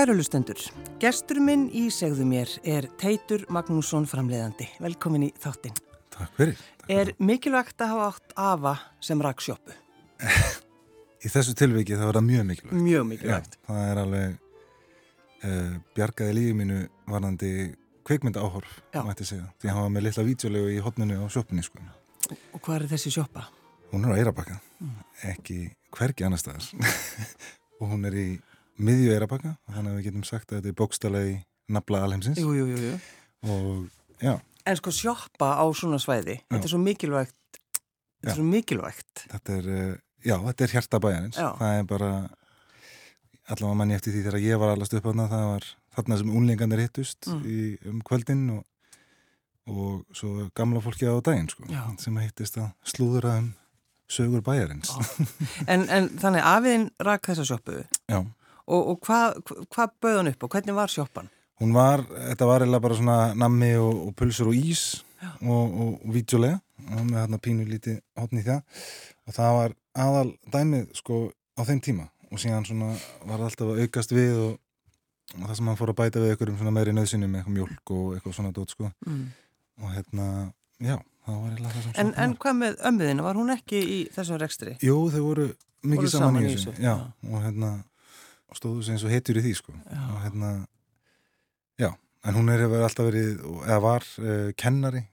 Kæru lustendur, gestur minn í segðu mér er Teitur Magnússon framleiðandi. Velkomin í þáttinn. Takk fyrir. Takk Er mikilvægt að hafa átt afa sem rak sjópu? Í þessu tilviki það var það mjög mikilvægt. Mjög mikilvægt. Já, það er alveg uh, bjargaði lífið mínu varandi kveikmynda áhorf, mætti segja. Því hann var með litla vídeolegu í hotninu á sjópunni, sko. Og hvað er þessi sjópa? Hún er á Eirabakka, Mm. ekki hvergi annar staðar. og hún er í miðju Eirabakka, þannig að við getum sagt að þetta er bókstalegi nafla alheimsins. Jú, jú, jú, jú. Og já, En sko sjópa á svona svæði, þetta er svo mikilvægt, þetta Já. er svo mikilvægt. þetta er, uh, já, þetta er hjarta bæjarins. Já. Það er bara, allavega manni eftir því þegar ég var allast upp þarna, það var þarna sem unlingarnir hittust Mm. í, um kvöldin og, og svo gamla fólki á daginn, sko, Já. sem hittist að slúðura um sögur bæjarins. En, en þannig afiðin rak þessa sjópu Já. Og, og hvað hva bauð hann upp og hvernig var sjópan? Hún var, þetta var eiginlega bara svona nammi og, og pulsur og ís og, og, og vídeolega og með þarna pínu lítið hotni í það og það var aðal dæmið sko á þeim tíma og síðan svona var alltaf að aukast við og, og það sem hann fór að bæta við einhverjum svona meiri nöðsynum með eitthvað mjólk og eitthvað svona dót sko Mm. og hérna, já, það var eiginlega það En, en hvað með ömmuðina, var hún ekki í þessum rekstri? Jú, þau voru mikið Voru saman, saman í þessu, já, já. og hérna stóðu sig eins og heitur í því sko Já. og hérna já, en hún er alltaf verið eða var uh, kennari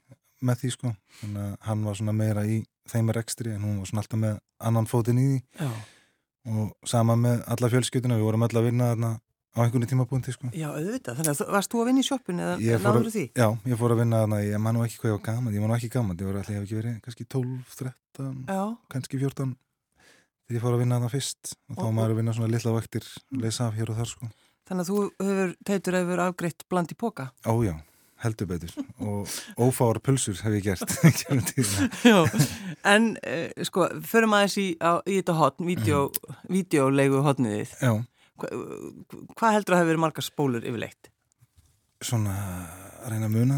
með því sko, þannig að hann var svona meira í þeim rekstri en hún var svona alltaf með annan fótinn í því Já. og sama með alla fjölskylduna, við vorum alla að vinna þarna á einhvernig tímapunkti sko Já, auðvitað. Þannig að varst þú að vinna í sjoppun eða að- því? Já, ég fór að vinna þarna, ég man nú ekki hvað ég var gaman ég man nú ekki gaman, ég var alltaf, ég hef ekki verið kannski 12, 13, Já. kannski 14 þegar ég fór að vinna þarna fyrst og þá var maður að vinna svona litla vaktir leysa af hér og þar sko Þannig að þú hefur, teitur hefur afgreitt bland í póka. Ó já, heldur betur og ófáar pulsur hef ég gert. Já. En, uh, sko, förum aðeins í, á, í þetta hotn, vídeo, vídeolegu hotniðið. Já, Hva, hvað heldur að hafa verið margar spólur yfirleitt? svona að reyna að muna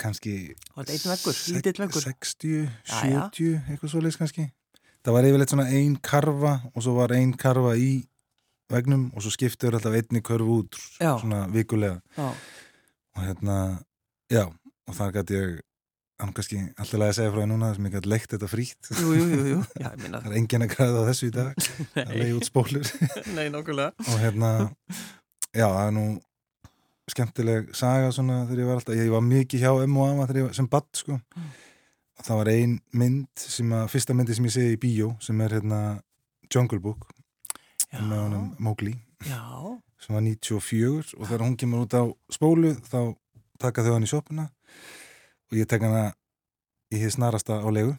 kannski Var þetta einn veggur, lítill veggur? 60, Jæja. 70, eitthvað svoleiðis kannski Það var yfirleitt svona ein karfa og svo var ein karfa í vegnum og svo skiptur alltaf einni körfu út Já. svona vikulega Já. og hérna, já og þar gæti ég hann kannski alltaf að segja frá því núna sem ég gæti leikt þetta frítt Jú, jú, jú, jú. Já, það er enginn að græða á þessu í dag að leiði út spólur Nei, og hérna já, það er nú skemmtileg saga svona þegar ég var alltaf ég var mikið hjá M og Ama þegar ég var sem badd sko Mm. Það var ein mynd sem að, fyrsta myndi sem ég segi í bíó sem er hérna Jungle Book með honum Mowgli. Já. sem var 94 og þegar hún kemur út á spólu þá taka þau hann í sjópuna og ég tek hana í því snarasta á leigu.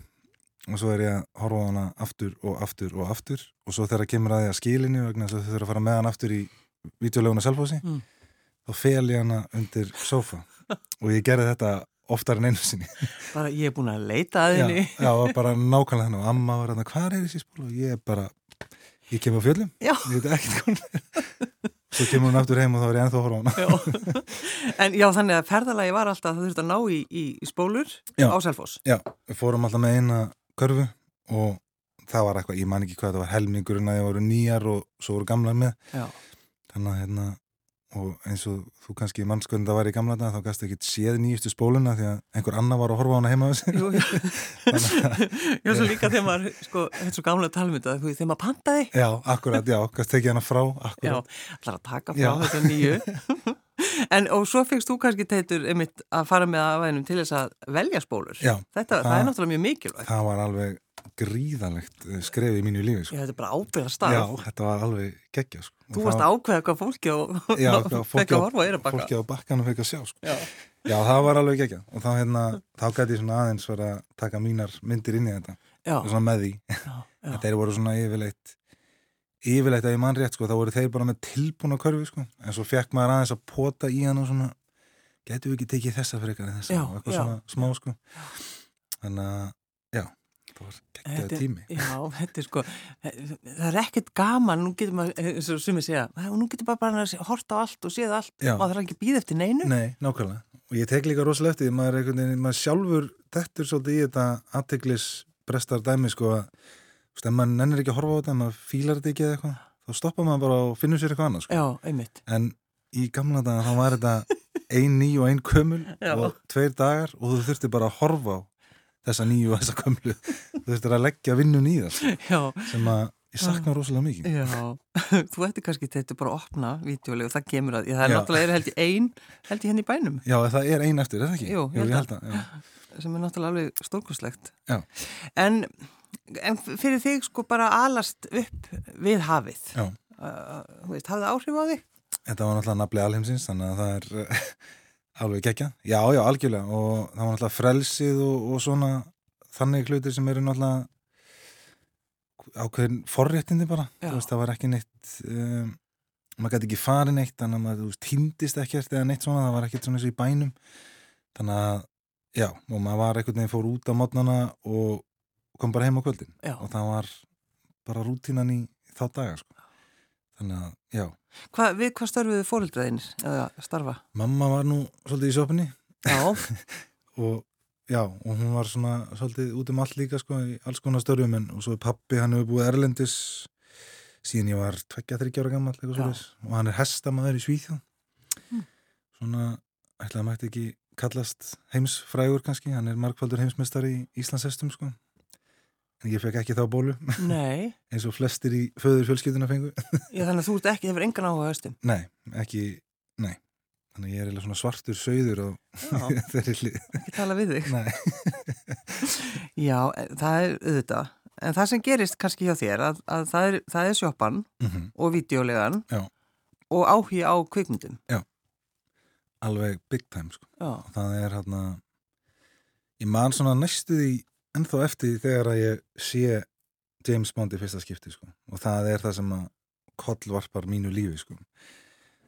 Og svo er ég að horfa hana aftur og aftur og aftur. Og svo þegar kemur að því að skilinu vegna þess að þau þurfa að fara með hann aftur í videoleguna selfhósi Mm. þá fel ég hana undir sófa. Og ég gerði þetta oftar en einu sinni Bara ég er búin að leita að já, henni. já, og bara nákvæmlega þannig og amma var hérna, hvað er þessi spólu? og ég er bara, ég kem á fjöllum Já. ég veit ekkert er svo kemur hún aftur heim og þá er ég ennþá að horfa á hana Já. En já, þannig að ferðalagi var alltaf að það þurfti að ná í, í spólur Já. á Selfoss. Já, við fórum alltaf með eina körfu og það var eitthvað, ég man ekki hvað það var helmingurinn að ég voru nýjar og svo voru gamlar með Já. þannig að hérna og eins og þú kannski mannskvönd að var í gamla þetta þá gæstu ekki séð nýjustu spóluna því að einhver annar var að horfa á hana heima Jú, já, svo líka þegar maður, sko, þetta er svo gamlega talmynda, þegar maður pantaði, Já, akkurat, já, gæstu tekið hana frá já, akkurat, ætlar að taka frá Já. þetta nýju. en, og svo fegst þú kannski teitur einmitt að fara með aðvænum til þess að velja spólur. Já, Þetta, það, það- er náttúrulega mjög mikilvægt. það var alveg gríðalegt eh, skref í mínu lífi sko. Já, þetta er bara ábyrða stað. Já, þetta var alveg geggja sko. Og Þú varst var- ákveða hvað fólki og Já, fólki á- fólki á bakkanum fekk að sjá sko. Já. Já, það var alveg geggja og þá, hérna, þá gæti ég svona aðeins vera að taka mínar myndir inn í þetta. Já, svona með því, að þeir voru svona yfirleitt yfirleitt að ég mann rétt sko, þá voru þeir bara með tilbúna körfi sko, en svo fekk maður aðeins að pota í hann og svona, getum við ekki tekið þessa frekar en þessa, og eitthvað svona smá sko. Þannig að, já það var geggjaði Þetta- tími Já, þetta er sko, það er ekkert gaman, nú getur maður, eins og sumir segja, "Æ, nú getur bara bara að horta á allt og séð allt, Já. maður þarf ekki að býða eftir neinu. Nei, nákvæmlega, og ég tek líka rosalega eftir því, maður, er einhvern maður sjálfur dettur svolítið í þetta aðteglis brestar dæmi sko að maður nennir ekki að horfa á þetta, maður fílar þetta ekki eða eitthvað þá stoppar maður bara og finnur sér eitthvað annað sko. Já, einmitt. en í gamla daga þá var þetta ein ný og ein kömmul Já. og tveir dagar og þú þurfti bara að horfa á þessa nýju og þessa kömmlu þú þurfti að leggja vinnun í það Já, sem að ég sakna rosalega mikið já. Þú ætti kannski þetta bara að opna vídeolegu og það kemur að, það er Já. náttúrulega er held ég ein, held ég henni í bænum Já, það er ein eftir, er það ekki? Jú, ég ég held held að, já. sem er náttúrulega alveg stórkoslegt. En, en fyrir þig sko bara alast upp við hafið. Já. Uh, veist, hafði það áhrif á þig? Þetta var náttúrulega nafli alheimsins þannig að það er alveg gekkja. Já, já, algjörlega og það var náttúrulega frelsið og, og svona þannig hlutir sem eru náttúrulega ákveðin forréttindi bara. Já. Þú Veist, það var ekki neitt, um, maður gæti ekki farið neitt þannig að maður veist, týndist ekkert eða neitt svona, það var ekkert svona eins og í bænum. Þannig að, já, og maður var einhvern veginn fór út á mótnana og kom bara heim á kvöldin Já. og það var bara rútínan í þá daga, sko. Þannig að, já. Hva, við hvað störfuðu fóreldraðinir eða starfa? Mamma var nú svolítið í sjópunni Já, og já, og hún var svona svolítið út um allt líka sko í alls konar störfum en og svo er pappi, hann hefur búið erlendis síðan ég var 23 ára gammal og hann er hestamæður í Svíþjóð Mm. svona, ætlaði að mætti ekki kallast heimsfrægur kannski, hann er markfaldur heimsmeistar í Íslandshestum sko en ég fekk ekki þá bólu nei. eins og flestir í föður fjölskylduna fengu Já, þannig að þú ert ekki, hefur engan áhuga höstum. nei, ekki, nei þannig að ég er eiginlega svona svartur sauður á Já, þeirri hlið ekki tala við þig. nei, Já, en það er auðvitað. En það sem gerist kannski hjá þér að, að það, er, það er sjoppan mhm og vídeolegan Já. og áhugi á kvikmyndum. alveg big time sko. Já, það er hérna ég man svona næstu því ennþá eftir þegar að ég sé James Bond í fyrsta skipti sko. og það er það sem að kollvarpar mínu lífi sko.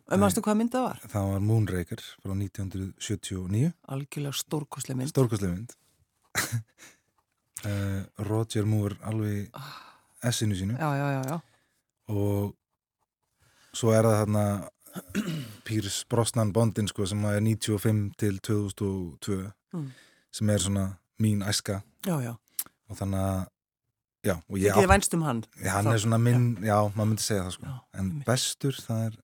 en mannstu hvað mynd það var? það var Moonraker frá 1979 Algjörlega stórkoslega mynd. stórkostlega mynd uh, Roger Moore alveg í essinu sínu Já, já, já, já. og svo er það þarna Pírs Brosnan Bondin sko, sem er 95 til 2002 Mm. sem er svona mín æska. Já, já. og þannig að já, og ég Ekki vænst um hann. átt, hann þá- er svona minn, já, maður myndi segja það sko. Já, en bestur, það er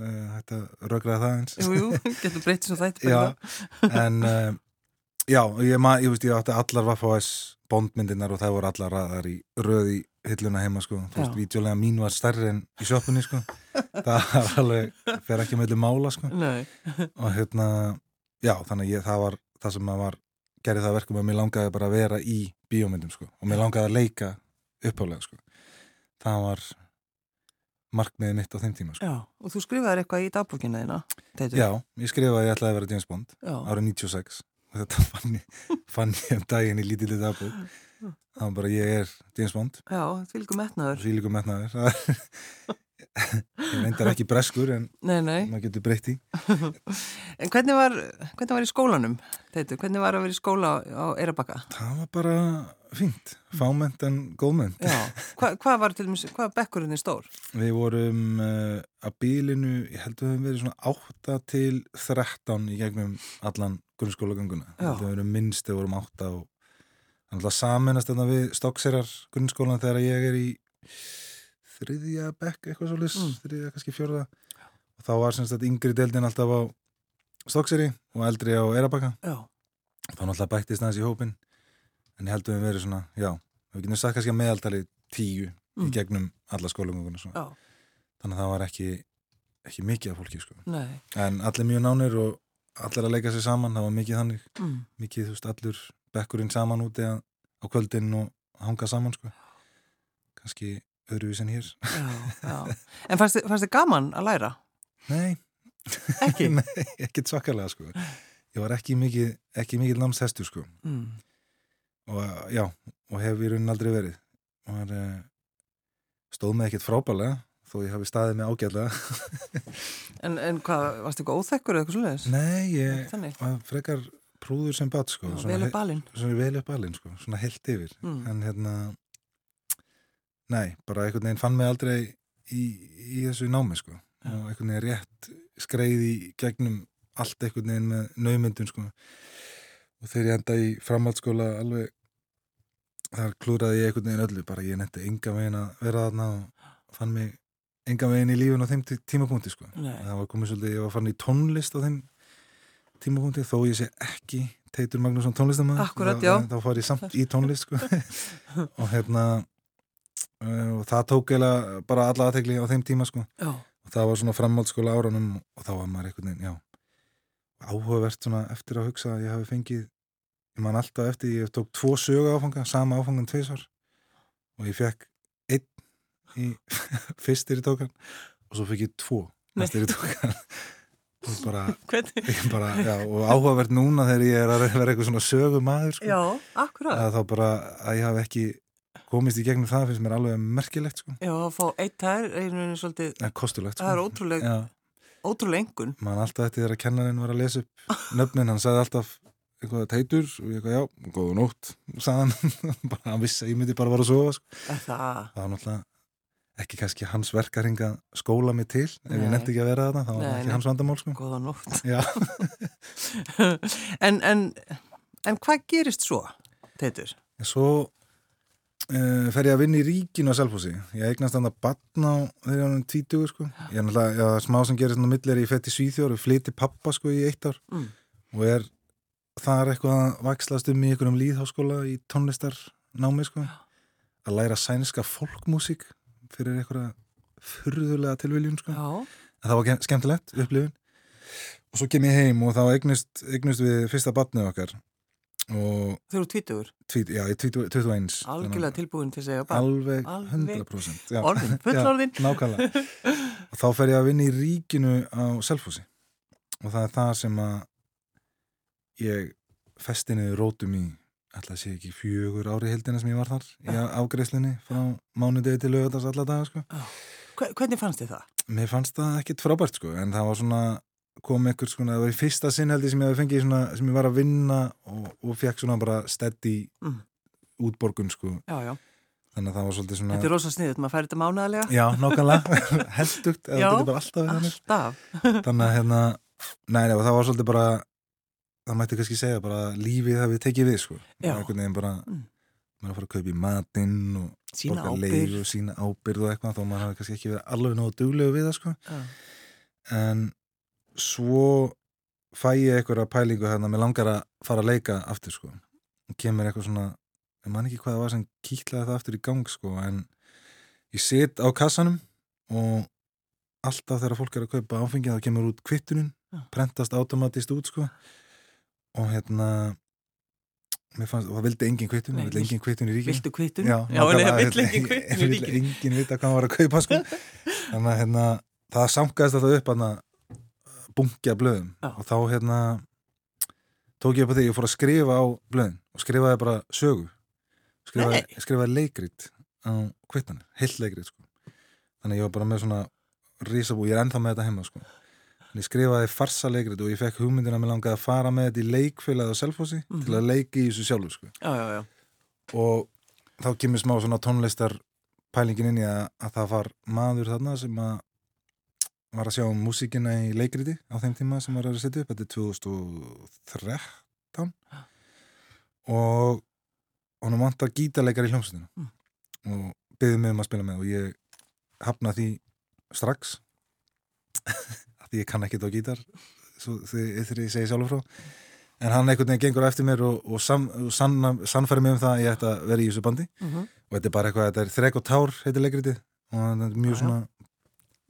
uh, hægt að rögraða það eins Jú, jú, getur breytið svo þætti. já, en uh, já, ég, ma, ég veist, ég átti allar Vaffáis bondmyndirnar og það voru allar raðar í röð í hilluna heima sko, þú veist, Já. vítjulega mín var stærri en í sjoppunni sko, það var alveg fer ekki með mála sko. Nei, og hérna, já, þannig ég, það var það sem maður var, gerði það verkum að mér langaði bara að vera í bíómyndum sko og mér langaði að leika uppálega sko það var markmiðið mitt á þeim tíma sko já. Og þú skrifaðir eitthvað í dagbókina þína? Já, ég skrifaði að ég ætlaði að vera James Bond Já. árið 96 og þetta fann ég, fann ég um daginn í lítilið dagbók það var bara ég er James Bond Já, því líka metnaður. og líka metnaður ég reyndar ekki breskur en Nei, nei. maður getur breytt í En hvernig var, hvernig var í skólanum, Teitur? Hvernig var að vera í skóla á Eirabakka? það var bara fínt, fáment en góðment Já. Hva, hvað var til dæmis, hvað var bekkurinn stór? Við vorum uh, að bílinu, ég held að við höfum verið svona 8 til 13 í gegnum allan að við höfum minnst við vorum 8 og þannig að saminast við stokkserar grunnskólan þegar ég er í þriðja bekk eitthvað svo Mm. þriðja kannski fjórða og þá var semst að yngri deildin alltaf á stokkseri og eldri á Eirabakka. Já. Þá náttúrulega bættist næst í hópin en ég held að við verið svona, já, við getum sagt kannski að meðaldali tíu í Mm. gegnum alla Já, þannig að það var ekki, ekki mikið af fólki sko. nei. en allir mjög nánir og allir að leika sér saman það var mikið þannig, Mm. mikið þú veist allur bekkurinn saman úti á kvöldin og hanga saman sko. kannski öðruvís en hér Já, já. En fannst þið, gaman að læra? nei, Ekki? nei ekkert svakalega sko. ég var ekki mikið, ekki mikið námshestur sko. Mm. og já, og hef í raunin aldrei verið og er, stóð með ekkert frábælega þó ég hafi staðið með ágætlega En, en hvað, varst þið eitthvað óþekkur eða eitthvað svoleiðis? nei, ég var frekar prúður sem bat sko. já, vel upp balinn. svona vel upp alinn sko, svona heilt yfir Mm. en hérna nei, bara einhvern veginn fann mig aldrei í, í þessu námi sko Já. og einhvern veginn rétt skreiði gegnum allt einhvern veginn með naumyndun sko og þegar ég enda í framhaldsskóla alveg þar klúraði ég einhvern veginn öllu bara ég netti enga veginn að vera þarna og fann mig enga veginn í lífun á þeim tí- tímapunkti sko. Nei. það var komið svolítið, ég var farin í tónlist á þeim tímapunkti þó ég sé ekki Teitur Magnússon tónlistamann Akkúrat, þá, far ég samt í tónlist sko. og hérna og það tók eiginlega bara alla aðtegli á þeim tíma sko. Já, og það var svona framhaldsskóla árunum og þá var maður einhvern veginn, já áhugavert svona eftir að hugsa að ég hafi fengið ég man alltaf eftir, ég tók tvo sögu áfanga, sama áfangan tveisvar og ég fekk einn í fyrstir í tókan og svo fekk ég tvo næstir í tókan og bara, bara, já, og áhugavert núna þegar ég er að vera eitthvað svona sögu maður sko, Já, akkurat. að þá bara að ég hafi ekki komist í gegnum það finnst mér alveg merkilegt sko, Já, að fá eitt tær, er svolítið, en kostulegt sko. það er ótrúlega, Já, ótrúlega engun. mann alltaf eftir þegar kennarinn var að lesa upp nöfnin, hann sagði alltaf eitthvað teitur og ég eitthvað, já, góða nótt sagði hann, bara hann vissi að ég myndi bara vera að sofa sko. Er Það, það var náttúrulega ekki kannski hans verkaring að skóla mig til ef ég Nei. nefndi ekki að vera þarna, þá var Nei, það ekki hans vandamál sko. góða nótt. en, en, en hvað gerist svo, Teitur? en svo uh, fer ég að vinna í ríkinu á Selfossi. Ég eignast þannig að batna á þegar hann er tvítugur sko. ég er náttúrulega, já, smá sem gerist hann á milli er ég fætt í Svíþjór og flyti pappa sko í eitt ár. Mm. og er þar eitthvað að vakslast um í einhverjum líðháskóla í tónlistarnámi sko. Að læra sænska folkmúsík fyrir einhverja furðulega tilviljun sko. Já, en það var skemmtilegt upplifun. Og svo kem ég heim og þá eignust, eignust við fyrsta batnið okkar þau eru tvítugur, tvít, já, ég 20 21 algjörlega tilbúin til að segja bara, alveg Alveg. 100% já. orðin, fullorðin. Já, nákvæmlega og þá fer ég að vinna í ríkinu á Selfossi og það er það sem að ég festi niður rótum í að sé ekki fjögur ári heldina sem ég var þar í afgreislinni frá mánudegi til lögatars alla daga sko. Hve- Hvernig fannst þið það? mér fannst það ekkit frábært sko en það var svona kom ekkur sko, það var í fyrsta sinn held ég sem ég hefði fengið svona, sem ég var að vinna og, og fekk svona bara steady Mm. útborgun sko Já, já, þannig að það var svolítið svona þetta er rosa sniðut, maður færi þetta mánaðarlega. Já, nákvæmlega, heldugt eða Já. það alltaf við Alltaf. þannig að hérna, og það var svolítið bara það mætti kannski segja bara lífið hafi tekið við, sko einhvern veginn bara, Mm. maður að fara að kaupa í matinn og Sína leið og sína ábyrð og eitthvað, þó maður hafi kannski ekki verið alveg nógu duglegu við það, sko en svo fæ ég einhverja pælingu hérna, mér langar að fara að leika aftur, sko og kemur eitthvað svona, ég man ekki hvað það var sem kýtlaði það aftur í gang, sko en ég sit á kassanum og alltaf þegar fólk er að kaupa áfengi þá kemur út kvittunin, Já. prentast automatist út, sko og hérna fannst, og það vildi engin kvittun, það vildi engin kvittun í ríkinu Viltu kvittun? Já, já það hérna, engin kvittun í ríkinu. enginn vita hvað hann var að kaupa sko. þannig að hérna, það sankaðist alltaf upp hann bunkja blöðum Já. og þá hérna tók ég upp á því, ég fór að skrifa á blöðin og skrifaði bara sögu skrifaði, skrifaði leikrit á kvittan, heilt leikrit sko. þannig ég var bara með svona risabú, ég er ennþá með þetta heima sko. ég skrifaði farsa leikrit og ég fekk hugmyndina að mér langaði að fara með þetta í leikfélagi á Selfossi Mhm. til að leiki í þessu sjálfu sko Já, já, já. og þá kemur smá svona tónlistar pælingin inn í að, að það var maður þarna sem að var að sjá músíkina í leikriti á þeim tíma sem var að setja upp, þetta er 2013 og honum vantar gítarleikar í hljómsveitinu Mm. og byggði mig um að spila með og ég hafna því strax. Því ég kann ekkert á gítar þegar ég segi sjálfur frá. En hann einhvern veginn gengur eftir mér og, og, sam, og sanna, sannfæri mig um það að ég ætti að vera í þessu bandi. Mhm. og þetta er bara eitthvað, þetta er þrek og tár heitir leikritið. Og þetta er mjög já. svona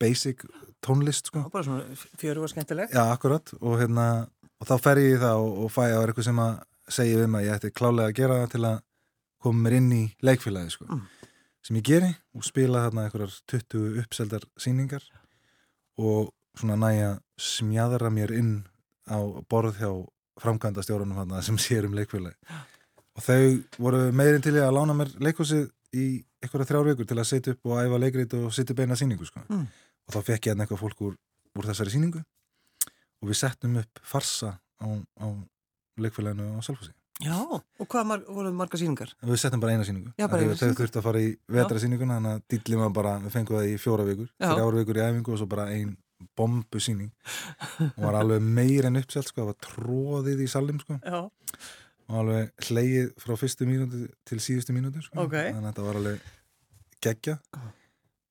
basic tónlist sko. Já, bara svona fjöru var skemmtileg. já, akkurat og, hérna, og þá fer ég í það og, og fæ vera eitthvað sem að segja mig að ég ætti klálega að gera það til að koma mér inn í leikfélagi sko. Mm. sem ég geri og spila þarna einhverjar 20 uppseldar sýningar og svona næja smjadra mér inn á borð hjá framkvæmda stjórunum sem sér um leikfélagi og þau voru meirinn til í að lána mér leikhúsið í einhverja þrjár vikur til að setja upp og æfa leikrit og setja upp eina sýningu sko. Mm. Og þá fekk ég hérna eitthvað fólk úr, úr þessari sýningu og við settum upp farsa á, á leikfélaginu á Selfossi Já, og hvað mar voruð marga sýningar? við settum bara eina að þau þurfti að fara í vetra sýninguna þannig að dýllið var bara, við fengum það í fjóra vikur Já. þrjár vikur í æfingu og svo bara ein bombu sýning og var alveg meir en uppselt sko, það var tróðið í salim sko Já. og alveg hleið frá fyrstu mínútu til síðustu mínútu sko. Ok. þannig að þetta var alveg geggja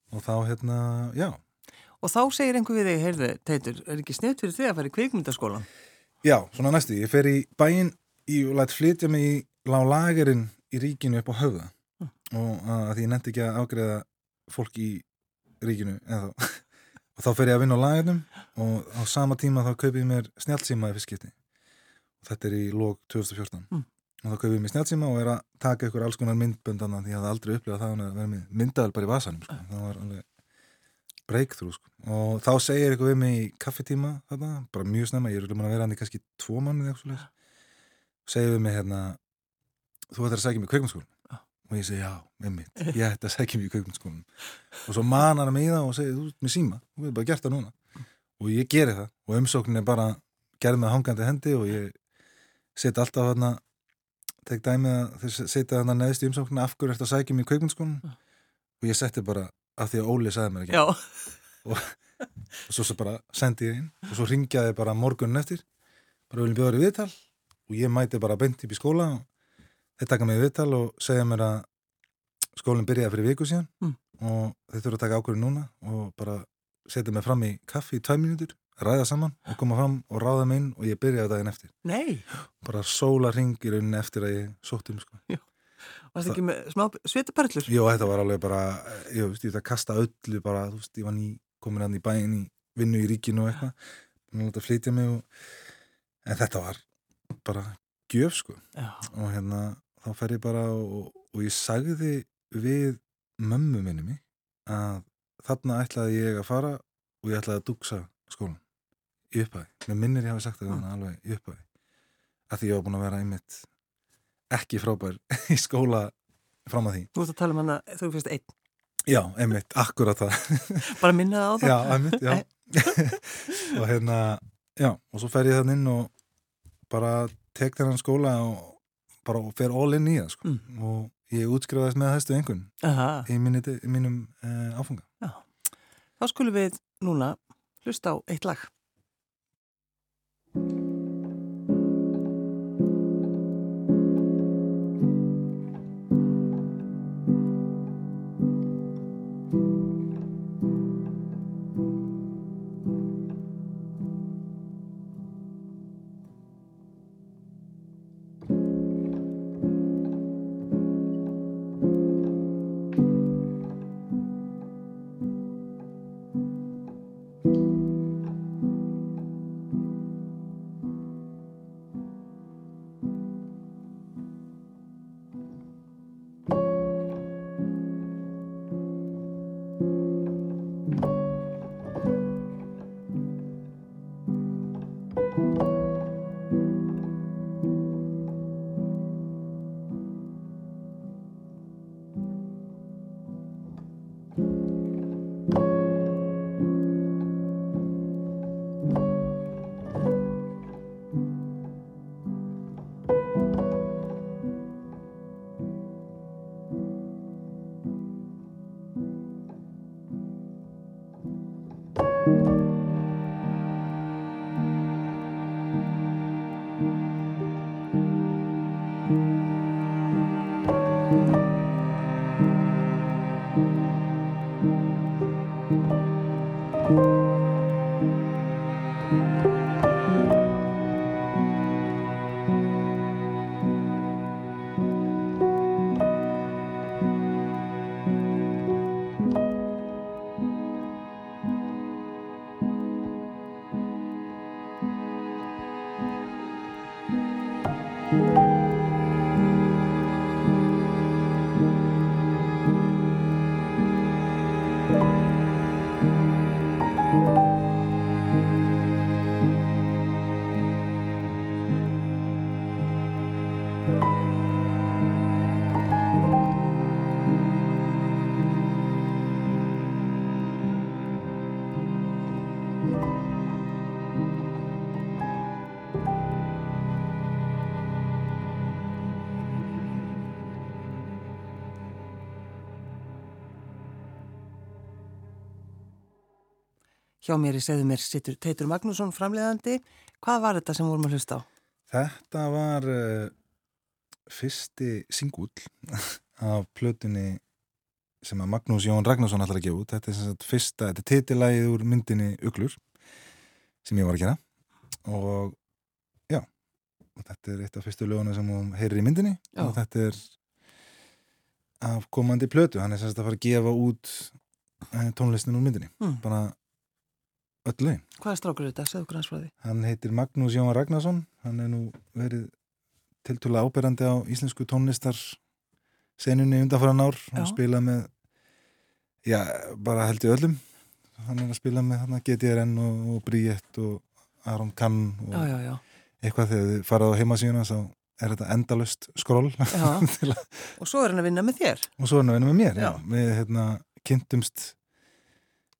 og þá hérna, já Og þá segir einhver við þig, heyrðu, Teitur, er ekki sniðt fyrir þig að fara í kvikmyndaskólan? Já, svona næstu, ég fer í bæinn í og lætt flytja mig í lálagerinn í ríkinu upp á höfða Mm. og að því ég nefndi ekki að ágreða fólk í ríkinu eða, og þá fer ég að vinna á lagernum og á sama tíma þá kaupið mér snjálfsíma í fyrstskipti og þetta er í lók 2014 Mm. og þá kaupið mér snjálfsíma og er að taka ykkur alls konar myndböndana því ég hafði aldrei upplifað það að vera myndaðal bara í vasanum sko. það var alveg breakthrough sko. og þá segir ykkur við mig í kaffetíma þarna, bara mjög snemma, ég er búin að vera hann í kannski tvo eitthvað svoleiðis. segir við mig hérna þú ættir að segja mig í kveikmundskólan Já. og ég segi já, einmitt, ég ætti að segja mig í kveikmundskólan og svo manar hann mig í það og segir þú ert með síma, þú hefur bara gert það núna og ég geri það og umsóknin er bara gerð með hangandi hendi og ég set alltaf þarna tek dæmi að þau setja þarna neðst í umsóknin af hverju ert að sækja mig í kveikmundskólan Já. og ég setti bara af því að Óli sagði mér ekki. Já, og svo, svo bara sendi ég inn og svo ringjaði bara morgunin eftir bara viljum bjóða þér í viðtal. Og ég mæti bara beint upp í skóla og þeir taka mig í viðtal og segja mér að skólinn byrjaði fyrir viku síðan Mm. og þeir þurfa að taka ákvörðu núna og bara setja mig fram í kaffi í tvæ mínútur, ræða saman og koma fram og ráða mig inn og ég byrjaði daginn eftir. Nei, bara sóla ring í rauninni eftir að ég sótt um sko. Varst ekki með smá svitaperlur? Jó, þetta var alveg bara, ég veist, ég ætla að kasta öllu bara, þú veist, ég var ný komin hann í bæinn í vinnu í ríkinu og eitthvað, búin að láta flytja mig og, en þetta var bara gjöf, sko, Já, og hérna, þá fer ég bara og, og ég sagði við mömmu minni mig að þarna ætlaði ég að fara og ég ætlaði að dugsa skólan í upphæði, mér minnir ég hafi sagt það alveg í upphæði, að því ég var búin að vera einmitt ekki frábær í skóla fram að því. Þú ert að tala um hann að þú fyrst einn, Já, einmitt, akkurat það. Bara minna það á það? Já, einmitt, já. Og hérna, já, og svo fer ég þann inn og bara tek þennan skóla og bara fer all in í það, sko. Mm. og ég útskrifaðist með hæstu einhvern Aha, í, minni, mínum uh, áfunga þá skulum við núna hlusta á eitt lag. Hjá mér í segðu mér sittur Teitur Magnússon framleiðandi. Hvað var þetta sem vorum að hlusta á? Þetta var uh, fyrsti singull af plötunni sem að Magnús Jón Ragnarsson ætlar að gefa út þetta er sem sagt fyrsta, þetta er titilægið úr myndinni Uglur sem ég var að gera og já og þetta er eitt af fyrstu löguna sem hún heyrir í myndinni Já. og þetta er af komandi plötu hann er sem sagt að fara að gefa út eh, tónlistin úr myndinni Mm. bara öll lögin Hvað er strákur þetta? Segðu því. Hann heitir Magnús Jón Ragnarsson, hann er nú verið tiltúlega áberandi á íslensku tónlistar senunni undanfæran ár, hann Já. spila með já, bara held ég öllum. Hann er að spila með hann, GTRN og, og Bríett og Aron Kann og Já, eitthvað þegar þið farað á heimasíðuna þá er þetta endalust að- Og svo er hann að vinna með þér. og svo er hann að vinna með mér við hérna, kynntumst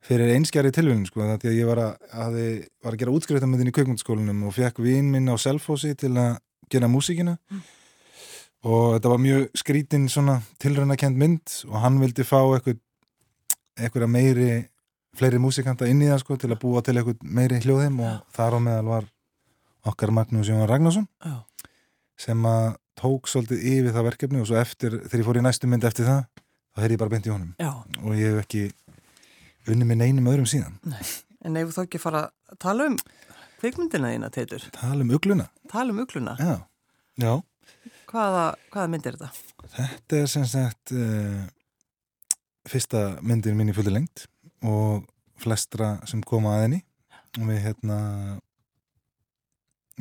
fyrir einskjari tilvíðin sko, því að ég var að, að, var að gera útskriftamöndin í kveikmyndaskólanum og fekk vin minn á Selfossi til að gera músíkina Mm. og þetta var mjög skrítin svona tilraunakend mynd og hann vildi fá eitthvað eitthvað meiri fleiri músikanta inn í það sko til að búa til eitthvað meiri hljóðheim og þar á meðal var okkar Magnús Jón Ragnarsson Já. sem að tók svolítið yfir það verkefni og svo eftir, þegar ég fór í næstu mynd eftir það þá heyrði ég bara beint í honum Já. og ég hef ekki unni með neinum öðrum síðan En ef þú ekki fara að tala um kvikmyndina þína, Teitur. tala um ugluna Tala um ugluna. já, já. Hvaða, hvaða mynd er þetta? þetta er sem sagt uh, fyrsta myndin mín í fulli lengt og flestra sem koma að henni og við hérna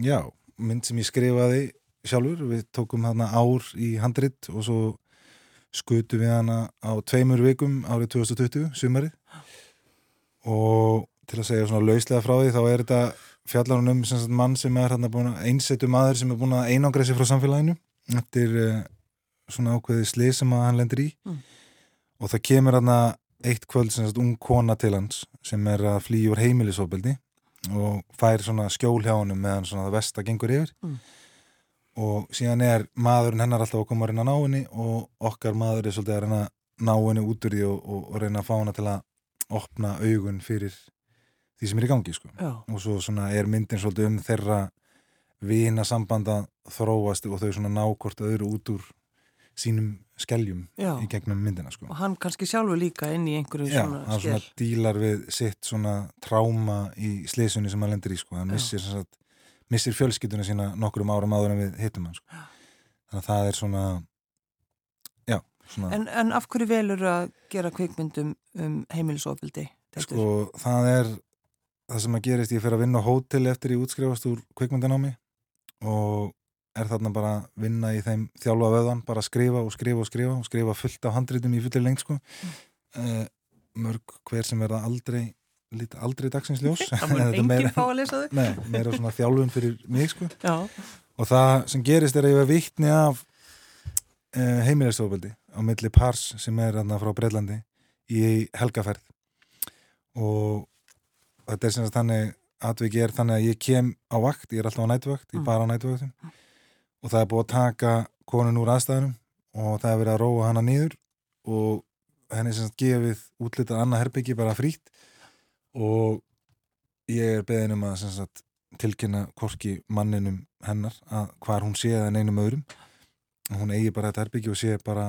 já, mynd sem ég skrifaði sjálfur, við tókum hana ár í handrit og svo skutum við hana á tveimur vikum árið 2020, sumarið og til að segja svona lauslega frá því þá er þetta fjallar um sem sagt, mann sem er hérna búin að einsettu maður sem er búin að einangra sig frá samfélaginu eftir uh, svona ákveði slið sem hann lendir í Mm. og það kemur hann eitt kvöld sem sagt ung kona til hans sem er að flýja úr heimilisofbeldi og fær svona skjól hjá honum meðan svona það vest að gengur yfir Mm. Og síðan er maðurinn hennar alltaf að koma að reyna að ná henni og okkar maður er svolítið að reyna að ná henni út úr því og, og, og reyna að fá hana til að opna augun fyrir því sem er í gangi sko. Og svo svona er myndin svolítið um þeirra vina sambanda þróast og þau svona nákort öðru út úr sínum skeljum Já. í gegnum myndina sko. Og hann kannski sjálfur líka inn í einhverju Já, svona hann svona dílar við sitt svona tráma í slisunni sem hann lendir í sko. hann Já. missir, sagt, missir fjölskylduna sína nokkrum árum áður en við hittum hann sko. þannig að það er svona já, svona En, en af hverju velur að gera kvikmyndum um heimilisofbildi? sko, það er það sem að gerist, ég fer að vinna á hóteli eftir ég útskrifast úr kvikmyndanámi og er þarna bara að vinna í þeim þjálfa vöðan, bara að skrifa og skrifa og skrifa og skrifa fullt af handritum í fullir lengt sko. mm. mörg hver sem verða aldrei lítið aldrei dagsins ljós Það mun er enginn fá að lesa þau? Nei, meira svona þjálfun fyrir mig sko. Já. og það sem gerist er að ég var vittni af uh, heimilisofbeldi á milli pars sem er þarna frá Breitlandi í helgaferð og þetta er sem sagt þannig atviki er þannig að ég kem á vakt ég er alltaf á nætuvakt, ég er Mm. bara á nætuvaktum og það er búið að taka konun úr aðstæðunum og það er verið að róa hana niður og henni sem gefið útlitað annað herbyggi bara frítt og ég er beðin um að sagt tilkynna korki manninum hennar að hvar hún sé en einum öðrum. Og hún eigi bara þetta herbyggi og sé bara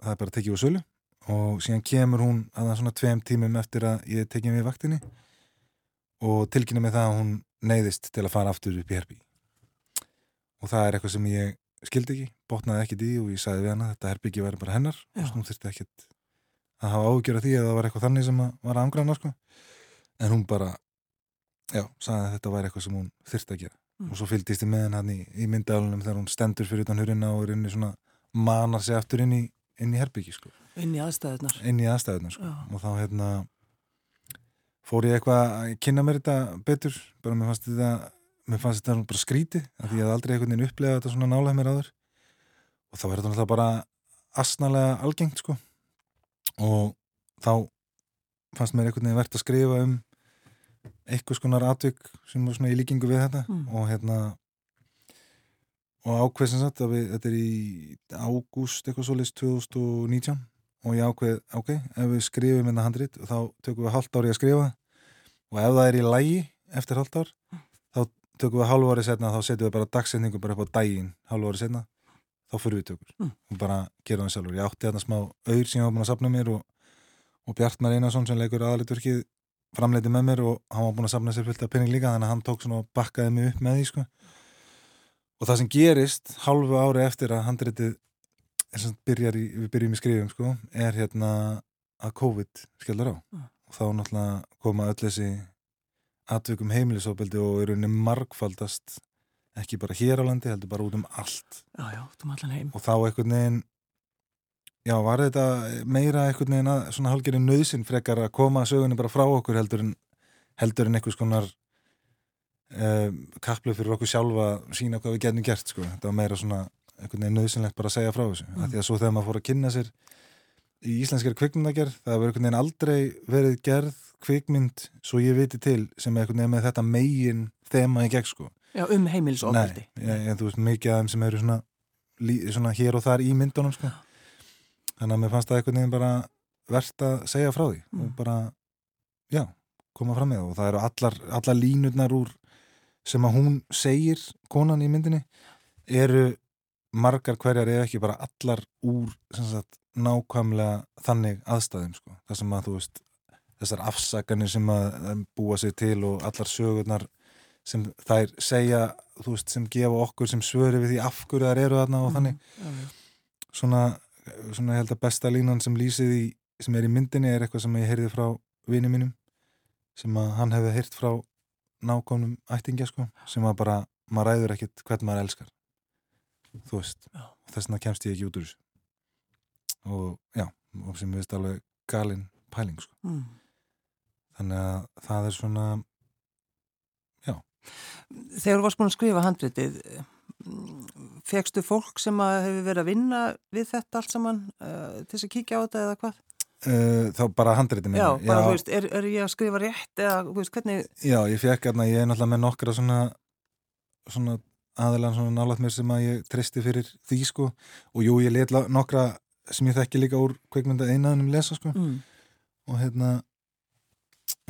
það er bara tekið úr sölu. Og síðan kemur hún að það svona tveim tímum eftir að ég tekið við vaktinni og tilkynna mig það að hún neyðist til að fara aftur upp í herbyggi og það er eitthvað sem ég skildi ekki, botnaði ekkit í og ég sagði við hana þetta herbyggi væri bara hennar. Já. og hún þurfti ekkit að hafa ágjör af því að það var eitthvað þannig sem að var angranna sko. en hún bara já, sagði að þetta væri eitthvað sem hún þurfti að gera Mm. og svo fylgdist ég með henn hann í, í myndalunum þegar hún stendur fyrir utan hurina og er inni svona manar sig aftur inn í, inn í herbyggi sko, Inn í aðstæðunar. inn í aðstæðuna sko. Og þá hérna fór ég eitthvað að kynna mér þetta betur bara mér fannst þetta mér fannst þetta bara skrítið af því ég hafði aldrei einhvern veginn upplegað þetta svona nálega mér áður og þá er þetta náttúrulega bara asnalega algengt sko og þá fannst mér einhvern veginn verðt að skrifa um eitthvað skonar atvik sem var svona í líkingu við þetta. Mm. og hérna og ákveð sem sagt að við, þetta er í ágúst eitthvað svoleiðis 2019 og ég ákveð, ok, ef við skrifum hérna handrit þá tökum við halvt ári að skrifa. Og ef það er í lægi eftir halvt ár þá tökum við halv ári setna þá setjum við bara dagsetningu bara upp á daginn halv ári setna þá fyrir við tökur Mm. og bara gera það sjálfur. Ég átti þarna smá auður sem ég var búin að sapna mér og, og Bjartmar Einarsson sem leikur aðalitverkið framleiti með mér og hann var búin að sapna sér fullt af penning líka þannig að hann tók svona og bakkaði mig upp með því sko. og það sem gerist hálfu ári eftir að í, við byrjum í skrifum sko, er hérna að COVID skellur á Mm. og þá náttúrulega koma öll þessi atvikum heimilisofbeldi og er unni margfaldast ekki bara hér á landi, heldur bara út um allt Já, já, þú maður allan heim. og þá einhvern veginn já, var þetta meira einhvern veginn að svona hálfgerðin nöðsinn frekar að koma sögunni bara frá okkur heldur en heldur en einhvers konar um, kaplið fyrir okkur sjálfa að sína hvað við getum gert, sko þetta var meira svona einhvern veginn nöðsynlegt bara að segja frá þessu mm. Því að svo þegar maður fór að kynna sér í íslenskari kvikmyndagerð, það hefur einhvern veginn aldrei verið gerð kvikmynd svo ég viti til sem er einhvern veginn með þetta megin þema í gegn, sko Já, um heimilisofbeldi. Nei, ég, þú veist mikið af þeim sem eru svona, svona hér og þar í myndunum sko. þannig að mér fannst það einhvern veginn bara verðt að segja frá því Mm. og bara, já, koma fram með það og það eru allar, allar línurnar úr sem að hún segir konan í myndinni eru margar hverjar eða ekki bara allar úr sagt, nákvæmlega þannig aðstæðum sko. það sem að þú veist þessar afsakanir sem að búa sig til og allar sögurnar sem þær segja veist, sem gefa okkur sem svöri við því af hverju þær eru þarna og þannig Já, já. svona, svona held að besta línan sem lýsið í, sem er í myndinni er eitthvað sem ég heyrði frá vini mínum sem að hann hefði heyrt frá nákvæmum ættingja sko sem að bara, maður ræður ekkit hvern maður elskar þú veist Já. þess vegna kemst ég ekki út úr þessu og já, og sem við veist alveg galin pæling sko Mm. þannig að það er svona Þegar þú varst búin að skrifa handritið, fegstu fólk sem hefur verið að vinna við þetta allt saman uh, til að kíkja á þetta eða hvað? uh, þá bara handritin Já, bara þú veist, er, er ég að skrifa rétt eða veist, hvernig, Já, ég fekk hérna, ég er náttúrulega með nokkra svona, svona aðelan svona nálægt mér sem að ég tristi fyrir því sko. Og jú, ég la- nokkra sem ég þekki líka úr kveikmynda einaðunum lesa sko. Mm, og hérna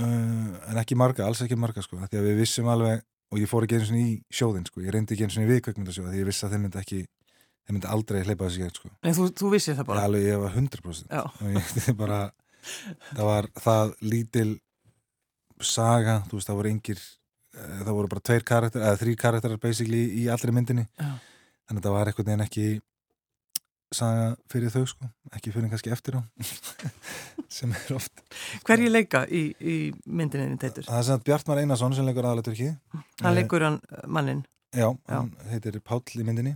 en ekki marga, alls ekki marga sko því að við vissum alveg og ég fór ekki eins og í sjóðin sko, ég reyndi ekki eins og í við kveikmyndasjóða því ég vissi að þeim myndi ekki þeim myndi aldrei hleypa þessi gegn sko. Nei, þú, þú vissir það bara. alveg, ég var 100% Já, og ég er bara það var það lítil saga, þú veist það voru yngir það voru bara tveir karakter eða þrý karakterar basically í allri myndinni. Já, þannig að það var einhvern veginn ekki saga fyrir þau sko ekki fyrir kannski eftir á sem er oft hverju leika í, í myndinni teitur? það er sem að Bjartmar Einarsson sem leikur aðalega turki Hann leikur hann uh, mannin. já, hann heitir Páll í myndinni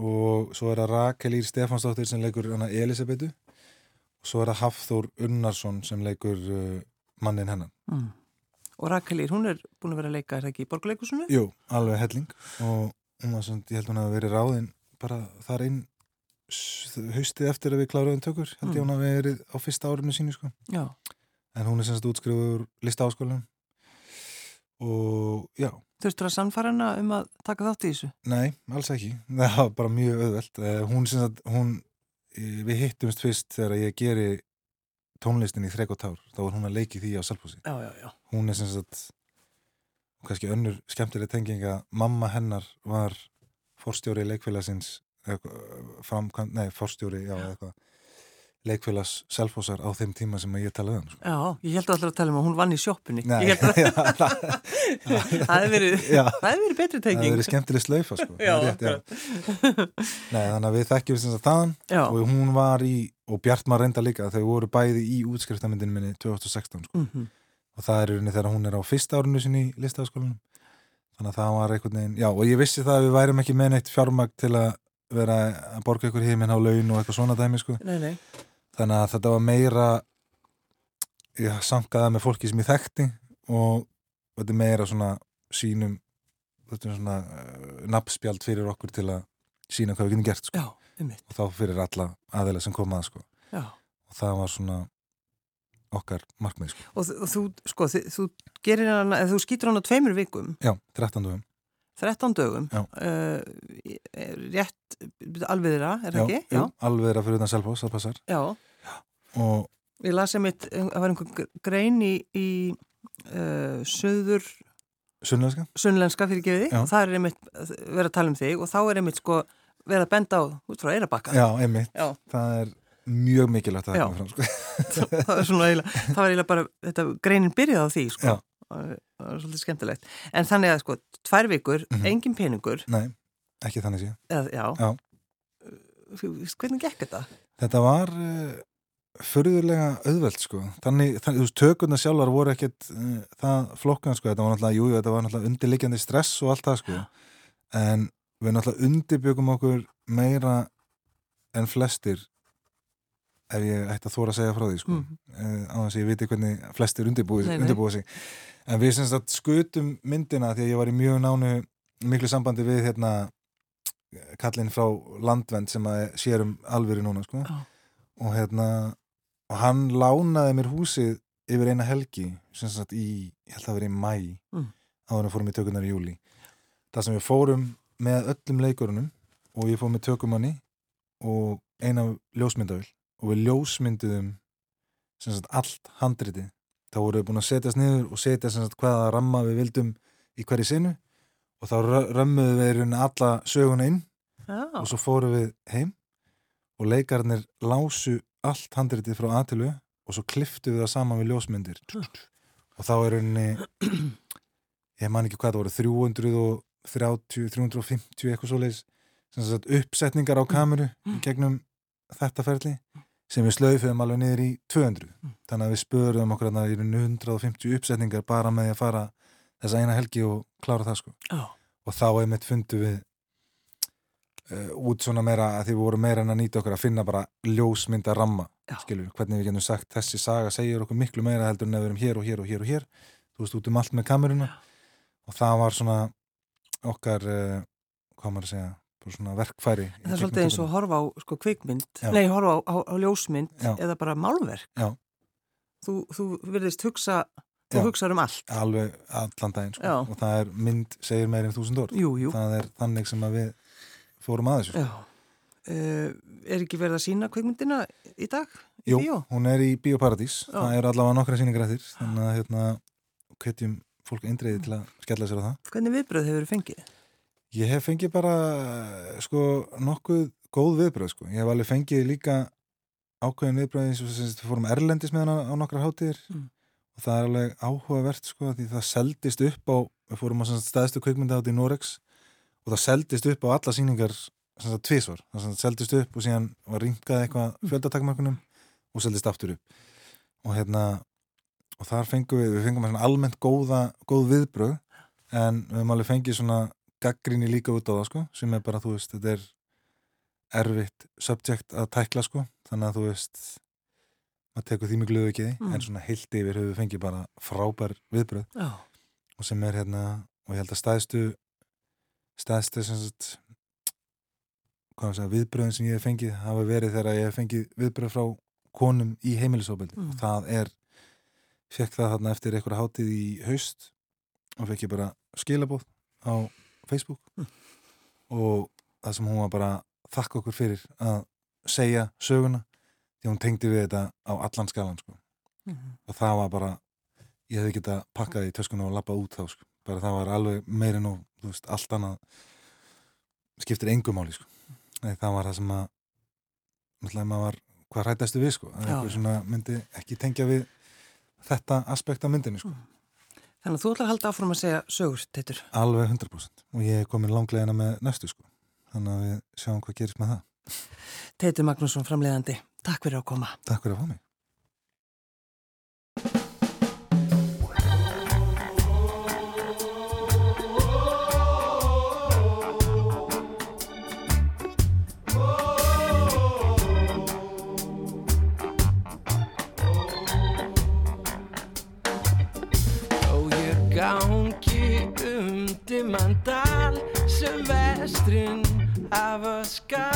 og svo er það Rakel Ír Stefansdóttir sem leikur hana Elisabetu og svo er það Hafþór Unnarsson sem leikur uh, mannin hennan Mm. Og Rakelir, hún er búin að vera að leika, er það ekki í borgarleikusinu? Jú, alveg helling og svona, ég held hún að verið ráðinn bara þar inn haustið eftir að við kláruðum tökur held ég Mm. hún að verið á fyrsta árinu sínu sko. En hún er semst útskrifuður lista áskólanum og já, þurftur að sannfara hana um að taka þátt í þessu? nei, alls ekki það var bara mjög auðvelt Eh, hún semst að hún, eh, við hittumst fyrst þegar ég geri tónlistin í þrek og tár, þá var hún að leiki því á já. hún er sem sagt og kannski önnur skemmtileg tenging að mamma hennar var forstjóri leikfélagsins framkvæm, nei, forstjóri, já, eitthvað leikfélags selfhósar á þeim tíma sem ég talaði um sko. Já, ég held allir að tala um að hún vann í sjoppunni. Nei, að já, það, það hefði verið, já, það verið betri það tenging. hefur verið skemmtileg slaufa sko. Já, Það rétt, já. Nei, þannig að við þekkjum sem sagt þaðan Já, og hún var í, og Bjartmar reynda líka þau voru bæði í útskriftamyndinu minni 2016 sko. mm og það er rauninni þegar hún er á fyrsta árinu sinni í listafaskólanum þannig að það var einhvern veginn, já og ég vissi það að við værim ekki með neitt fjármagn til að vera að borga ykkur heiminn á laun og eitthvað svona dæmi sko. nei, nei. þannig að þetta var meira ég sankaði það með fólki sem ég þekkti og þetta er meira svona sínum svona uh, nafnspjald fyrir okkur til að sína hvað við getum gert sko. Já, og þá fyrir alla aðeila sem komaða sko. Já. og það var svona okkar markmið sko. Og, og þú, sko, þi- þú gerir hana, þú skýtur hana á tveimur vikum, já, 13 dögum 13 dögum, Já. uh, rétt alveg þeirra, er það ekki? jú, alveg þeirra fyrir utan Selfoss, það passar Já, og ég las einmitt, það var einhver grein í, í uh, söður sunnlenska sunnlenska fyrir gefiði Já. og það er einmitt verið að tala um þig og þá er einmitt sko vera að benda á út frá eirabakka. Já, einmitt. Já. Það er mjög mikilvægt að Já. það koma fram, sko. það er það var eiginlega bara, þetta greinin byrjaði á því, sko. Já. Það er svolítið skemmtilegt. En þannig að, sko, tvær vikur, Mhm. engin peningur, Nei, ekki þannig sé. eða, já. Já. Veist, Hvernig gekk þetta? Þetta var uh, förðulega auðvelt, sko. Þannig, þannig þú veist, tökurna sjálfar voru ekkit uh, það flokkan, sko. Þetta var náttúrulega, jú, þetta var náttúrulega undirliggjandi stress og allt það, sko. En við náttúrulega undirbyggum okkur meira en flestir ef ég ætti að þóra að segja frá því, sko. Mm. uh, á þess að ég viti hvernig flestir undirbúið, sig en við sem sagt skutum myndina því að ég var í mjög nánu miklu sambandi við hérna kallinn frá landvend sem að sér um alvöru núna sko Já. og hérna og hann lánaði mér húsið yfir eina helgi sem sagt í, ég held að vera í mæ Mm. áður en við fórum í tökunar í júli það sem við fórum með öllum leikurunum og ég fór með tökumanni og eina ljósmyndavill og við ljósmynduðum sem sagt allt handritið. Þá vorum við búin að setjast niður og setja sem sagt hvaða ramma við vildum í hverju sinu og þá römmuðum við alla söguna inn Já. og svo fórum við heim og leikarnir lásu allt handritið frá aðtilu og svo kliftu við það saman við ljósmyndir. Og þá er rauninni ég man ekki hvað það voru 330, 350 eitthvað svoleiðis sem sagt uppsetningar á kameru gegnum þetta ferli sem við slöifum alveg niður í 200 þannig að við spöruðum okkur þarna í rauninni 150 uppsetningar bara með að fara þessa eina helgi og klára það sko. Já. og þá einmitt fundu við uh, út svona meira að því við vorum meira en að nýta okkur að finna bara ljósmynda ramma Já. skilur, hvernig við getum sagt þessi saga segir okkur miklu meira heldur en að við erum hér og hér og hér og hér. Þú veist út um allt með kameruna. Og það var svona okkar uh, maður að segja bara svona verkfæri Það er svolítið eins og horfa á sko, kvikmynd, Já. nei, horfa á, á, á ljósmynd Já. eða bara málverk. Þú, þú virðist hugsa, þú hugsaður um allt. alveg allan daginn sko. Og það er mynd segir meira en þúsund orð Jú, jú. það er þannig sem við fórum að þessu Já. Uh, er ekki verið að sína kvikmyndina í dag? Í Jú, bíó? hún er í Bíóparadís það er allavega nokkra sýningar eftir þannig að hérna hvetjum fólk eindreiði til að skella sér á það Hvernig viðbröð hefur fengið? Ég hef fengið bara sko nokkuð góð viðbröð sko. Ég hef alveg fengið líka ákveðin viðbröð eins og sem sagt, við fórum erlendis með hana á nokkrar hátíðir Mm. og það er alveg áhugavert sko því það seldist upp á við fórum á sagt, stæðstu kvikmynda í Norex og það seldist upp á alla sagt tvísvar, það seldist upp og síðan var ringað eitthvað fjöldatakmarkunum og seldist aftur upp og hérna og þar fengum við, við fengum almennt góða, góð viðbröð en við höfum alveg fengið svona gaggrinni líka út á það sko, sem er bara, þú veist, þetta er erfitt subject að tækla sko, þannig að þú veist maður tekur því mjög glöðu ekki því, Mm. en svona heilt yfir höfum við fengið bara frábær viðbröð Já. og sem er hérna, og ég held að stæðstu stæðstu sem sagt viðbröðin sem ég hef fengið hafa verið þegar ég hef fengið viðbröð frá konum í heimilisofbeldi Mm. og það er fekk það þarna eftir einhverja hátíð í haust og fekk ég bara skilabóð á Facebook Mm. og það sem hún var bara að þakka okkur fyrir að segja söguna því hún tengdi við þetta á allan skalan sko. Mhm. og það var bara ég hefði getað pakkað í töskuna og lappað út þá sko. bara það var alveg meirinn og veist, allt annað skiptir engum máli sko. Það var það sem að var hvað rætastu við sko. að Já. einhver svona myndi ekki tengja við þetta aspekt af myndinni sko. Þannig að þú ætlar að halda áfram að segja sögur, Teitur. alveg 100% og ég er komin langlegina með næstu sko. þannig að við sjáum hvað gerist með það Teitur Magnússon framleiðandi. Takk fyrir að koma. Takk fyrir að fá mig hafa skapað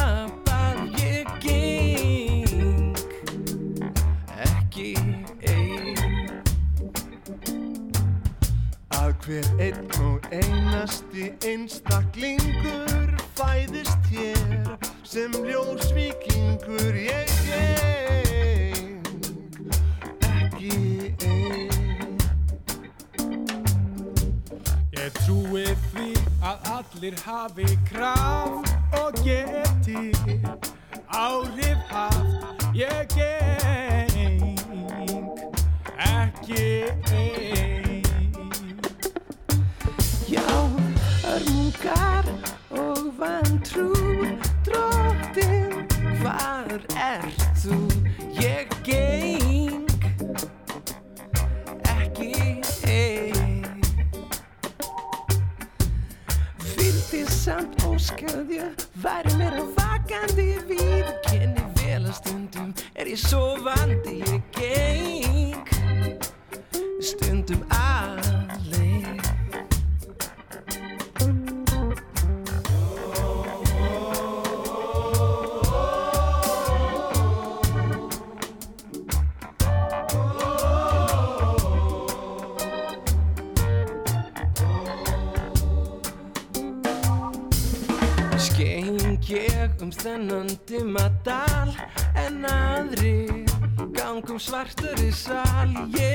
vandi ég gangum svartari sal. Ég